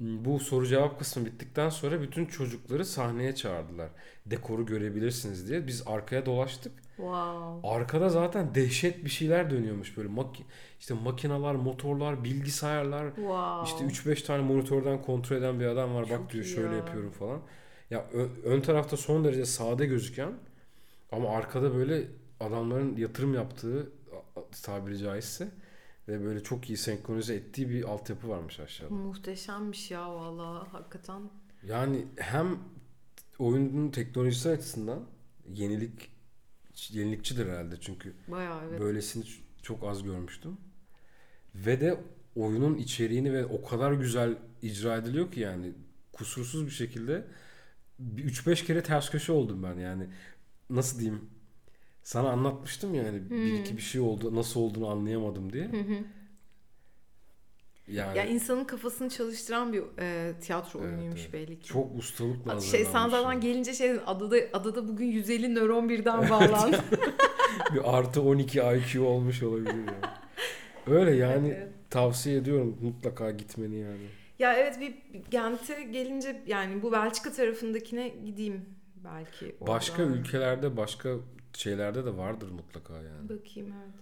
Bu soru cevap kısmı bittikten sonra bütün çocukları sahneye çağırdılar. Dekoru görebilirsiniz diye. Biz arkaya dolaştık. Wow. Arkada zaten dehşet bir şeyler dönüyormuş böyle. Maki işte makinalar, motorlar, bilgisayarlar, Wow. işte 3-5 tane monitörden kontrol eden bir adam var. Çok Bak diyor iyi şöyle ya. yapıyorum falan. Ya ön tarafta son derece sade gözüken ama arkada böyle adamların yatırım yaptığı tabiri caizse ve böyle çok iyi senkronize ettiği bir altyapı varmış aşağıda. Muhteşemmiş ya vallahi hakikaten. Yani hem oyunun teknolojisi açısından yenilik yenilikçidir herhalde çünkü Bayağı evet. Böylesini çok az görmüştüm. Ve de oyunun içeriğini ve o kadar güzel icra ediliyor ki yani kusursuz bir şekilde bir 3-5 kere ters köşe oldum ben yani. Nasıl diyeyim? Sana anlatmıştım yani bir Hmm. iki bir şey oldu nasıl olduğunu anlayamadım diye. Hı hı. Yani Ya insanın kafasını çalıştıran bir e, tiyatro Evet, oyunuymuş evet. belli ki. çok ustalıkla şey hazırlanmış zaten yani. gelince şey adada adada bugün 150 nöron birden bağlandı. [LAUGHS] bir artı 12 IQ olmuş olabilir yani. Öyle yani Evet. tavsiye ediyorum mutlaka gitmeni yani. ya evet bir Gent'e gelince yani bu Belçika tarafındakine gideyim belki. Başka oradan. ülkelerde başka şeylerde de vardır mutlaka yani. Bakayım evet.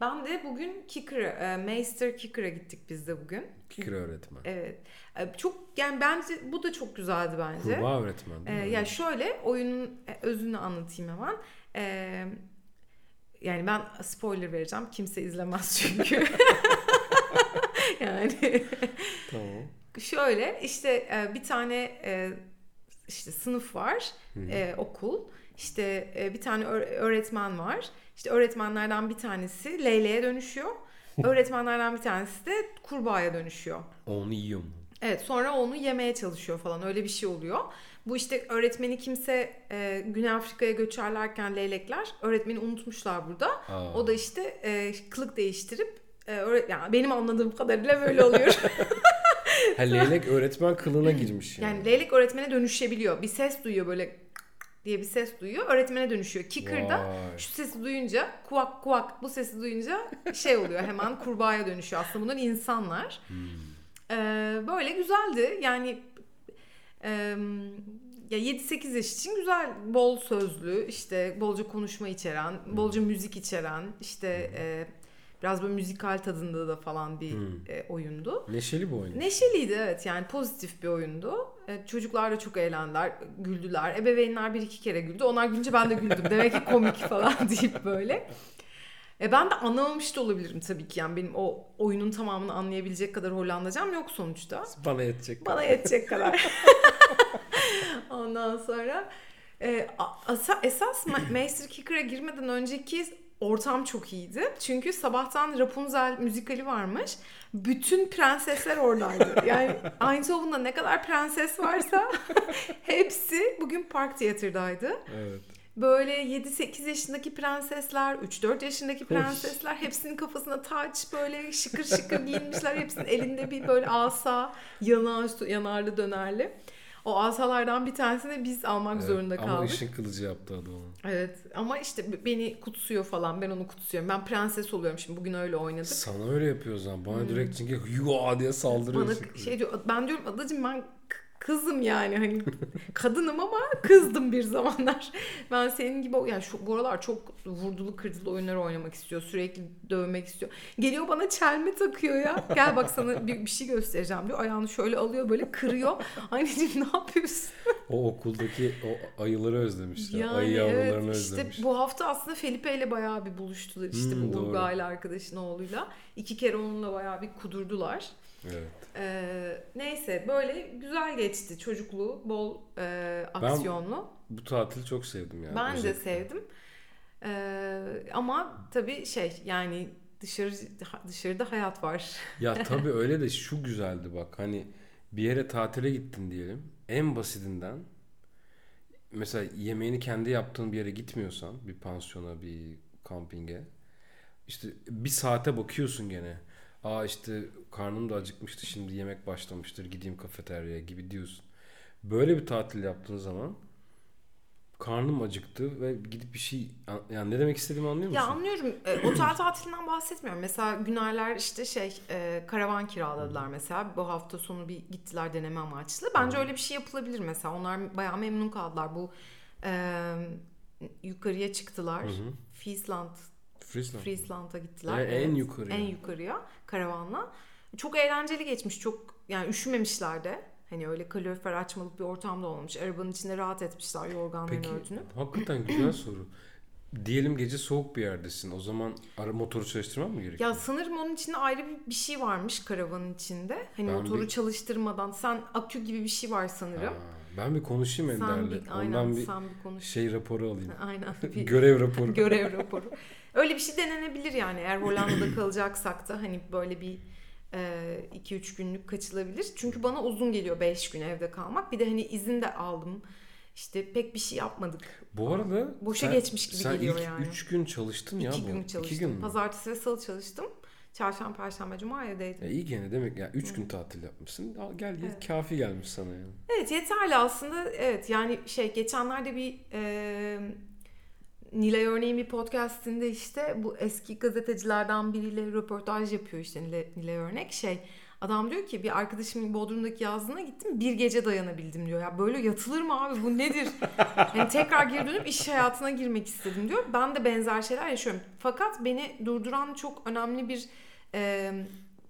Ben de bugün Kicker'a, e, Meister Kicker'a gittik biz de bugün. Fikir öğretmen. Evet. E, Çok yani bence bu da çok güzeldi bence. Kurbağa öğretmen değil mi? ya şöyle oyunun e, özünü anlatayım hemen. E, yani ben spoiler vereceğim. Kimse izlemez çünkü. [LAUGHS] yani Tamam. şöyle işte bir tane işte sınıf var, e, okul. İşte e, bir tane öğ- öğretmen var. İşte öğretmenlerden bir tanesi leyleğe dönüşüyor. Öğretmenlerden bir tanesi de kurbağaya dönüşüyor. Onu yiyor mu? Evet sonra onu yemeye çalışıyor falan öyle bir şey oluyor. Bu işte öğretmeni kimse e, Güney Afrika'ya göçerlerken leylekler öğretmeni unutmuşlar burada. Aa. O da işte e, kılık değiştirip e, öğret- yani benim anladığım kadarıyla böyle oluyor. [LAUGHS] Ha, leylek öğretmen kılığına girmiş yani. yani leylek öğretmene dönüşebiliyor. Bir ses duyuyor böyle diye bir ses duyuyor. Öğretmene dönüşüyor. Kicker'da Vay. şu sesi duyunca kuvak kuvak bu sesi duyunca şey oluyor hemen kurbağaya dönüşüyor. Aslında bunlar insanlar. Hmm. Ee, böyle güzeldi. Yani e, ya 7-8 yaş için güzel, bol sözlü, işte bolca konuşma içeren, bolca müzik içeren, işte e, biraz böyle müzikal tadında da falan bir Hmm. e, oyundu. Neşeli bir oyun. Neşeliydi evet yani pozitif bir oyundu. E, çocuklar da çok eğlendiler, güldüler. Ebeveynler bir iki kere güldü. Onlar gülünce ben de güldüm. [LAUGHS] Demek ki komik falan [LAUGHS] deyip böyle. E ben de anlamamış da olabilirim tabii ki. Yani benim o oyunun tamamını anlayabilecek kadar Hollandacam yok sonuçta. Bana yetecek. Bana yetecek kadar. [LAUGHS] Ondan sonra e, asa, esas Master [CLEARS THROAT] Kicker'a girmeden önceki ortam çok iyiydi. Çünkü sabahtan Rapunzel müzikali varmış. Bütün prensesler oradaydı. [LAUGHS] Yani Eindhoven'da ne kadar prenses varsa [LAUGHS] hepsi bugün Park Theater'daydı. Evet. Böyle 7-8 yaşındaki prensesler, 3-4 yaşındaki prensesler hepsinin kafasına taç böyle şıkır şıkır giyinmişler. Hepsinin elinde bir böyle asa, yanağı, yanarlı dönerli. O asalardan bir tanesini biz almak evet, zorunda kaldık. Ama ışın kılıcı yaptı adamı. Evet ama işte beni kutsuyor falan ben onu kutsuyorum. Ben prenses oluyorum şimdi bugün öyle oynadık. Sana öyle yapıyor o zaman. Bana hmm. direkt çünkü yuva diye saldırıyor. Bana şey diyor ben diyorum adacım ben kızım yani hani kadınım ama kızdım bir zamanlar. Ben senin gibi yani şu bu aralar çok vurdulu kırdılı oyunlar oynamak istiyor. Sürekli dövmek istiyor. Geliyor bana çelme takıyor ya. Gel bak sana bir, bir şey göstereceğim diyor. Ayağını şöyle alıyor böyle kırıyor. [LAUGHS] Anneciğim ne yapıyorsun? o okuldaki o ayıları özlemişler. Yani Ayı yavrularını evet, özlemiş. İşte bu hafta aslında Felipe ile bayağı bir buluştular. İşte hmm, bu Urga ile arkadaşın oğluyla. İki kere onunla bayağı bir kudurdular. Evet. Ee, neyse böyle güzel geçti çocukluğu, bol e, aksiyonlu. Ben bu tatili çok sevdim yani. Ben özellikle. de sevdim. Ee, ama tabii şey yani dışarı dışarıda hayat var. [LAUGHS] ya tabii öyle de şu güzeldi bak hani bir yere tatile gittin diyelim. En basitinden mesela yemeğini kendi yaptığın bir yere gitmiyorsan bir pansiyona bir kampinge işte bir saate bakıyorsun gene aa işte karnım da acıkmıştı şimdi yemek başlamıştır gideyim kafeteryaya gibi diyorsun. Böyle bir tatil yaptığın zaman karnım acıktı ve gidip bir şey yani ne demek istediğimi anlıyor musun? Ya anlıyorum. E, otel tatilinden bahsetmiyorum. Mesela Günaylar işte şey e, karavan kiraladılar mesela. Bu hafta sonu bir gittiler deneme amaçlı. Bence öyle bir şey yapılabilir mesela. Onlar bayağı memnun kaldılar. Bu e, yukarıya çıktılar. Friesland Friesland. Friesland'a gittiler. E, evet, en yukarıya. En yukarıya karavanla. Çok eğlenceli geçmiş. Çok yani üşümemişler de. Hani öyle kalorifer açmalık bir ortamda olmuş. Arabanın içinde rahat etmişler yorganların örtünü. Hakikaten güzel soru. Diyelim gece soğuk bir yerdesin. O zaman ara motoru çalıştırman mı gerekiyor? Ya sanırım onun içinde ayrı bir, bir şey varmış karavanın içinde. Hani ben motoru bir... çalıştırmadan sen akü gibi bir şey var sanırım. Ha, ben bir konuşayım Ender'le. Ondan bir, sen bir konuş. şey raporu alayım. [LAUGHS] Aynen. Bir görev raporu. görev raporu. Öyle bir şey denenebilir yani eğer Hollanda'da [CLEARS THROAT] kalacaksak da hani böyle bir 2-3 e, günlük kaçılabilir. Çünkü bana uzun geliyor 5 gün evde kalmak. Bir de hani izin de aldım. İşte pek bir şey yapmadık. Bu arada boşa sen, geçmiş gibi sen geliyor ilk yani. 3 gün çalıştın ya İki bu. gün çalıştım. İki gün mü? Pazartesi ve salı çalıştım. Çarşamba, perşembe, cuma evdeydim. E iyi gene demek ya 3 gün tatil yapmışsın. Gel gel evet. kafi gelmiş sana yani. Evet yeterli aslında. Evet yani şey geçenlerde bir e, Nilay Örneğin bir podcastinde işte bu eski gazetecilerden biriyle röportaj yapıyor işte Nilay, Nilay Örnek şey adam diyor ki bir arkadaşımın Bodrum'daki yazlığına gittim bir gece dayanabildim diyor. Ya böyle yatılır mı abi bu nedir? yani [LAUGHS] tekrar geri dönüp iş hayatına girmek istedim diyor. Ben de benzer şeyler yaşıyorum. Fakat beni durduran çok önemli bir e,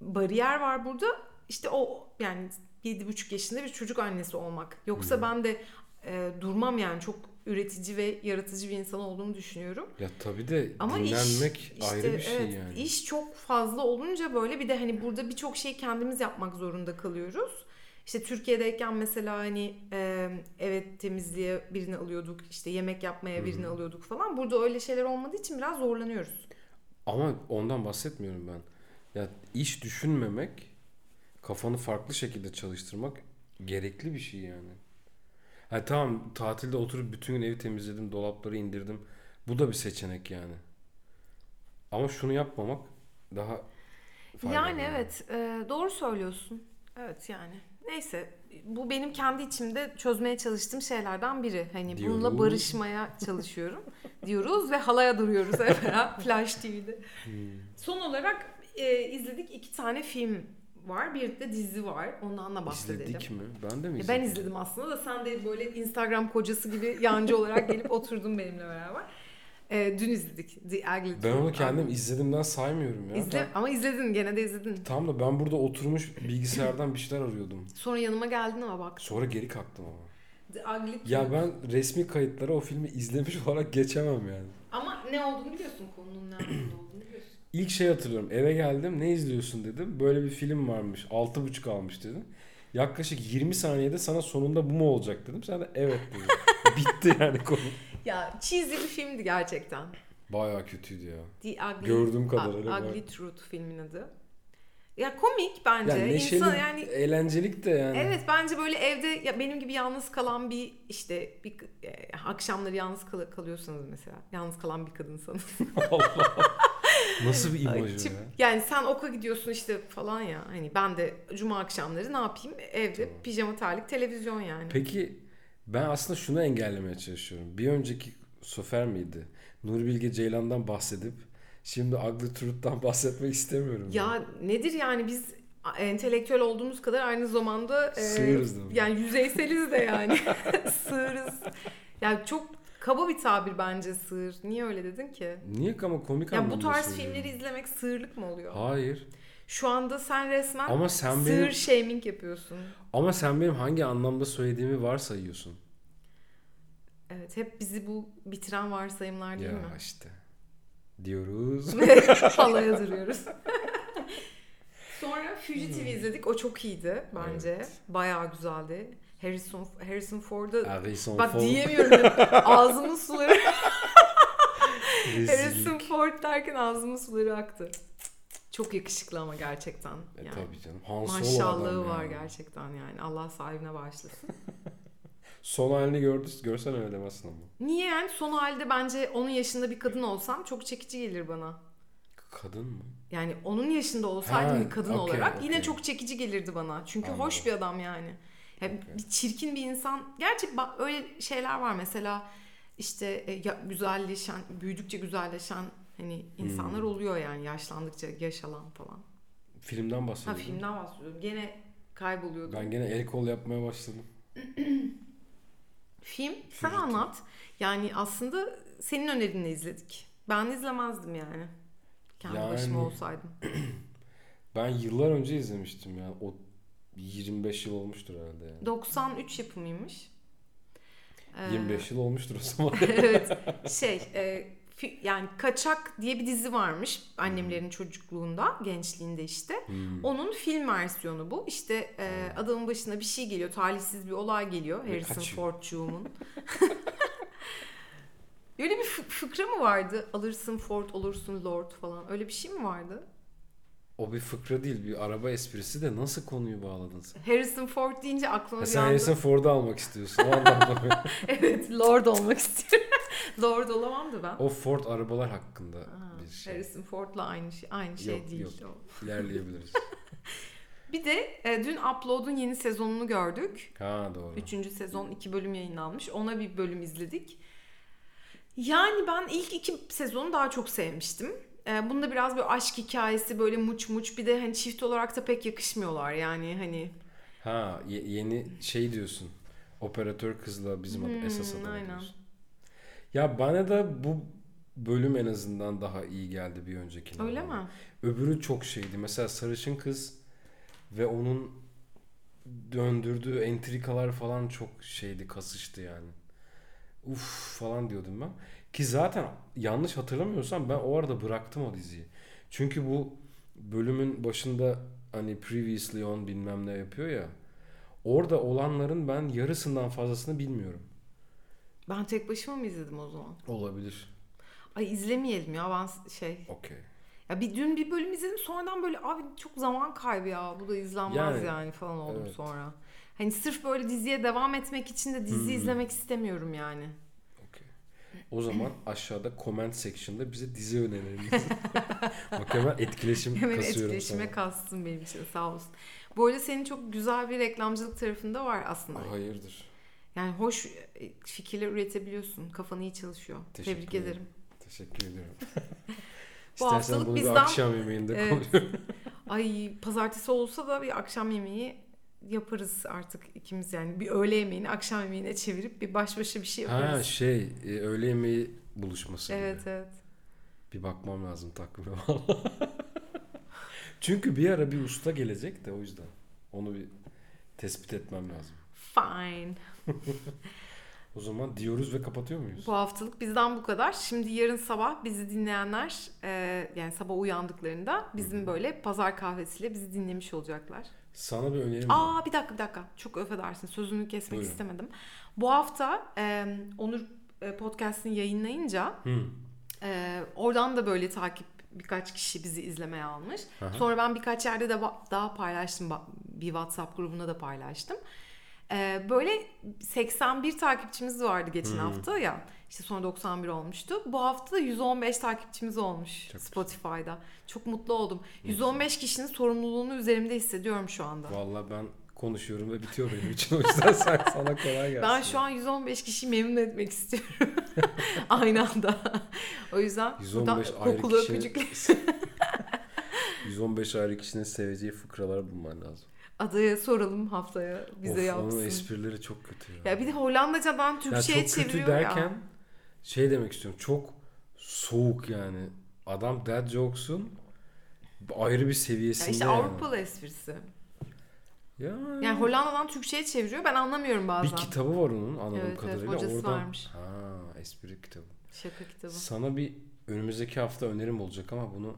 bariyer var burada. İşte o yani yedi buçuk yaşında bir çocuk annesi olmak. Yoksa hmm. ben de e, durmam yani çok üretici ve yaratıcı bir insan olduğumu düşünüyorum. Ya tabii de Ama dinlenmek iş, işte, ayrı bir şey evet, yani. İş çok fazla olunca böyle bir de hani burada birçok şeyi kendimiz yapmak zorunda kalıyoruz. İşte Türkiye'deyken mesela hani e, evet temizliğe birini alıyorduk, işte yemek yapmaya birini hmm. alıyorduk falan. Burada öyle şeyler olmadığı için biraz zorlanıyoruz. Ama ondan bahsetmiyorum ben. Ya iş düşünmemek, kafanı farklı şekilde çalıştırmak gerekli bir şey yani. Ha, tamam tatilde oturup bütün gün evi temizledim, dolapları indirdim. Bu da bir seçenek yani. Ama şunu yapmamak daha faydalı. Yani evet e, doğru söylüyorsun. Evet yani. Neyse bu benim kendi içimde çözmeye çalıştığım şeylerden biri. Hani diyoruz. bununla barışmaya [LAUGHS] çalışıyorum diyoruz ve halaya duruyoruz mesela [LAUGHS] Flash TV'de. Hmm. Son olarak e, izledik iki tane film var. Bir de dizi var. Ondan da bahsedelim. İzledik mi? Ben de mi izledim? Ben izledim aslında da sen de böyle Instagram kocası gibi yancı olarak gelip oturdun benimle beraber. Ee, dün izledik The Ugly Ben onu kendim abi. izledimden saymıyorum ya. İzle, ben... Ama izledin gene de izledin. Tamam da ben burada oturmuş bilgisayardan bir şeyler arıyordum. Sonra yanıma geldin ama bak. Sonra geri kalktım ama. The Ugly Ya ben resmi kayıtlara o filmi izlemiş [LAUGHS] olarak geçemem yani. Ama ne olduğunu biliyorsun konunun ne olduğunu İlk şey hatırlıyorum. Eve geldim. Ne izliyorsun dedim. Böyle bir film varmış. 6.5 almış dedim. Yaklaşık 20 saniyede sana sonunda bu mu olacak dedim. Sen de evet dedin. [LAUGHS] Bitti yani konu. Ya cheesy bir filmdi gerçekten. Bayağı kötüydü ya. The Ugly, Gördüğüm kadarıyla Ugly bayağı. Truth filmin adı. Ya komik bence. Yani neşeli, İnsan yani eğlencelik de yani. Evet bence böyle evde ya benim gibi yalnız kalan bir işte bir e, akşamları yalnız kal- kalıyorsanız mesela yalnız kalan bir kadınsanız. [LAUGHS] Allah. Nasıl bir imaj o çıp- ya? Yani sen oka gidiyorsun işte falan ya. Hani ben de cuma akşamları ne yapayım? Evde Tamam. pijama terlik televizyon yani. Peki ben aslında şunu engellemeye çalışıyorum. Bir önceki Sofer miydi? Nuri Bilge Ceylan'dan bahsedip şimdi Ugly Truth'tan [LAUGHS] bahsetmek istemiyorum. Ya nedir yani biz entelektüel olduğumuz kadar aynı zamanda e, Sığırız değil mi? yani yüzeyseliz de yani. [LAUGHS] Sığırız. Yani çok kaba bir tabir bence sığır. Niye öyle dedin ki? Niye ama komik Ya bu tarz söylüyorum. filmleri izlemek sığırlık mı oluyor? Hayır. Şu anda sen resmen Ama sen sığır benim shaming yapıyorsun. ama sen benim hangi anlamda söylediğimi varsayıyorsun. Evet hep bizi bu bitiren varsayımlar değil ya mi? işte diyoruz. [LAUGHS] Halaya duruyoruz. [LAUGHS] Sonra Fugitive'i izledik. O çok iyiydi bence. Evet. Bayağı güzeldi. Harrison Harrison Ford'a Harrison bak Ford. diyemiyorum. [LAUGHS] Ağzımın suları. Harrison Ford derken ağzımın suları aktı. Çok yakışıklı ama gerçekten. E Yani. tabii canım. Han Maşallahı var yani. gerçekten yani. Allah sahibine bağışlasın. [LAUGHS] Son halini gördü, görsen öyle demezsin ama. Niye yani son halde bence onun yaşında bir kadın olsam çok çekici gelir bana. Kadın mı? Yani onun yaşında olsaydım Ha, bir kadın okey, olarak yine okey. çok çekici gelirdi bana. Çünkü Anladım. hoş bir adam yani. Yani. Bir çirkin bir insan. Gerçi öyle şeyler var mesela işte e, ya, güzelleşen, büyüdükçe güzelleşen hani insanlar Hmm. oluyor yani yaşlandıkça yaşalan falan. Filmden Ha bahsediyorum. filmden bahsediyorum. Gene kayboluyordum. Ben gene el kol yapmaya başladım. [CLEARS THROAT] Film sen anlat. Yani aslında senin önerinle izledik. Ben izlemezdim yani. Kendi Yani- başıma olsaydım. [CLEARS THROAT] Ben yıllar önce izlemiştim ya. O 25 yıl olmuştur herhalde yani. 93 yapımıymış. Ee, 25 yıl olmuştur o zaman. [LAUGHS] evet şey e, yani Kaçak diye bir dizi varmış annemlerin çocukluğunda gençliğinde işte. Hmm. Onun film versiyonu bu. İşte e, adamın başına bir şey geliyor. Talihsiz bir olay geliyor. Harrison kaçıyor. Ford'cuğumun. [LAUGHS] Öyle bir fı- fıkra mı vardı? Alırsın Ford olursun Lord falan. Öyle bir şey mi vardı? O bir fıkra değil bir araba esprisi de nasıl konuyu bağladın sen? Harrison Ford deyince aklıma Ha, bir sen anda... Harrison Ford'u almak istiyorsun. O anlamda. [LAUGHS] evet Lord olmak istiyorum. [LAUGHS] Lord olamam da ben. o Ford arabalar hakkında Ha, bir şey. Harrison Ford'la aynı şey, aynı şey Yok, değil. yok. o. İlerleyebiliriz. [LAUGHS] Bir de e, dün Upload'un yeni sezonunu gördük. ha doğru. Üçüncü sezon iki bölüm yayınlanmış. Ona bir bölüm izledik. Yani ben ilk iki sezonu daha çok sevmiştim. E, bunda biraz böyle aşk hikayesi böyle muç muç bir de hani çift olarak da pek yakışmıyorlar yani hani. Ha ye- yeni şey diyorsun. Operatör kızla bizim Hmm, esas adam aynen. diyorsun. Ya bana da bu bölüm en azından daha iyi geldi bir öncekine. Öyle mi? Öbürü çok şeydi. Mesela sarışın kız ve onun döndürdüğü entrikalar falan çok şeydi, kasıştı yani. Uf falan diyordum ben. Ki zaten yanlış hatırlamıyorsam ben o arada bıraktım o diziyi. Çünkü bu bölümün başında hani previously on bilmem ne yapıyor ya. Orada olanların ben yarısından fazlasını bilmiyorum. Ben tek başıma mı izledim o zaman? Olabilir. Ay izlemeyelim ya ben şey. Okey. Ya bir dün bir bölüm izledim sonradan böyle abi çok zaman kaybı ya bu da izlenmez Yani, yani, falan oldum evet. sonra. Hani sırf böyle diziye devam etmek için de dizi Hmm. izlemek istemiyorum yani. O zaman aşağıda comment section'da bize dizi önerilerinizi. [LAUGHS] Bak hemen etkileşim Hemen kasıyorum etkileşime sana. kastın benim için sağ olsun. Bu arada senin çok güzel bir reklamcılık tarafında var aslında. Hayırdır. Yani hoş e, fikirler üretebiliyorsun. Kafan iyi çalışıyor. Teşekkür Tebrik ederim. ederim. Teşekkür ediyorum. [LAUGHS] Bu İstersen haftalık bunu bir bizden- akşam yemeğinde Evet. Ay pazartesi olsa da bir akşam yemeği yaparız artık ikimiz yani. Bir öğle yemeğini akşam yemeğine çevirip bir baş başa bir şey yaparız. Ha şey e, öğle yemeği buluşması evet gibi. evet. Bir bakmam lazım takvime valla. [LAUGHS] Çünkü bir ara bir usta gelecek de o yüzden. Onu bir tespit etmem lazım. Fine. [LAUGHS] O zaman diyoruz ve kapatıyor muyuz? Bu haftalık bizden bu kadar. Şimdi yarın sabah bizi dinleyenler e, yani sabah uyandıklarında bizim böyle pazar kahvesiyle bizi dinlemiş olacaklar. Sana bir önerim var. Aa bir dakika bir dakika. Çok affedersin. Sözünü kesmek Buyurun. istemedim. Bu hafta e, Onur podcast'ini yayınlayınca Hı. e, oradan da böyle takip birkaç kişi bizi izlemeye almış. Aha. Sonra ben birkaç yerde de daha paylaştım. Bir WhatsApp grubunda da paylaştım. E, böyle 81 takipçimiz vardı geçen Hmm. hafta ya. İşte sonra 91 olmuştu. Bu hafta da 115 takipçimiz olmuş Çok güzel. Spotify'da. Çok mutlu oldum. 115 kişinin sorumluluğunu üzerimde hissediyorum şu anda. Vallahi ben konuşuyorum ve bitiyor benim için. O yüzden [LAUGHS] sen, sana kolay gelsin. Ben şu an 115 kişiyi memnun etmek istiyorum. [LAUGHS] Aynı anda. o yüzden 115 buradan ayrı kokulu öpücükler. 115 ayrı kişinin seveceği fıkralar bulman lazım. Adaya soralım haftaya bize of, yapsın. Onun esprileri çok kötü ya. Ya bir de Hollandacadan Ya Türkçe'ye çok kötü çeviriyor derken ya. Şey demek istiyorum. Çok soğuk yani. Adam dad jokes'un ayrı bir Ya seviyesinde işte yani. Avrupalı esprisi. Ya. Yani Hollanda'dan Türkçe'ye çeviriyor. Ben anlamıyorum bazen. bir kitabı var onun anladığım Evet, evet, kadarıyla. hocası Oradan... varmış. Ha, espri kitabı. Şaka kitabı. Sana bir önümüzdeki hafta önerim olacak ama bunu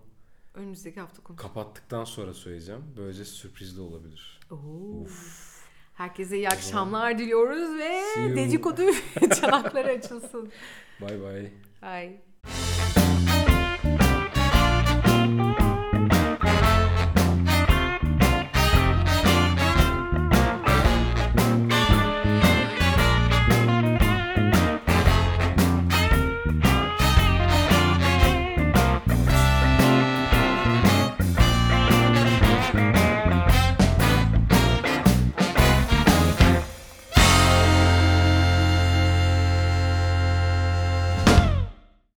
Önümüzdeki hafta konuş. kapattıktan sonra söyleyeceğim. Böylece sürprizli olabilir. Oo. Uf. Herkese iyi akşamlar diliyoruz ve dedikodu [LAUGHS] çanakları açılsın. Bye bye. Bye.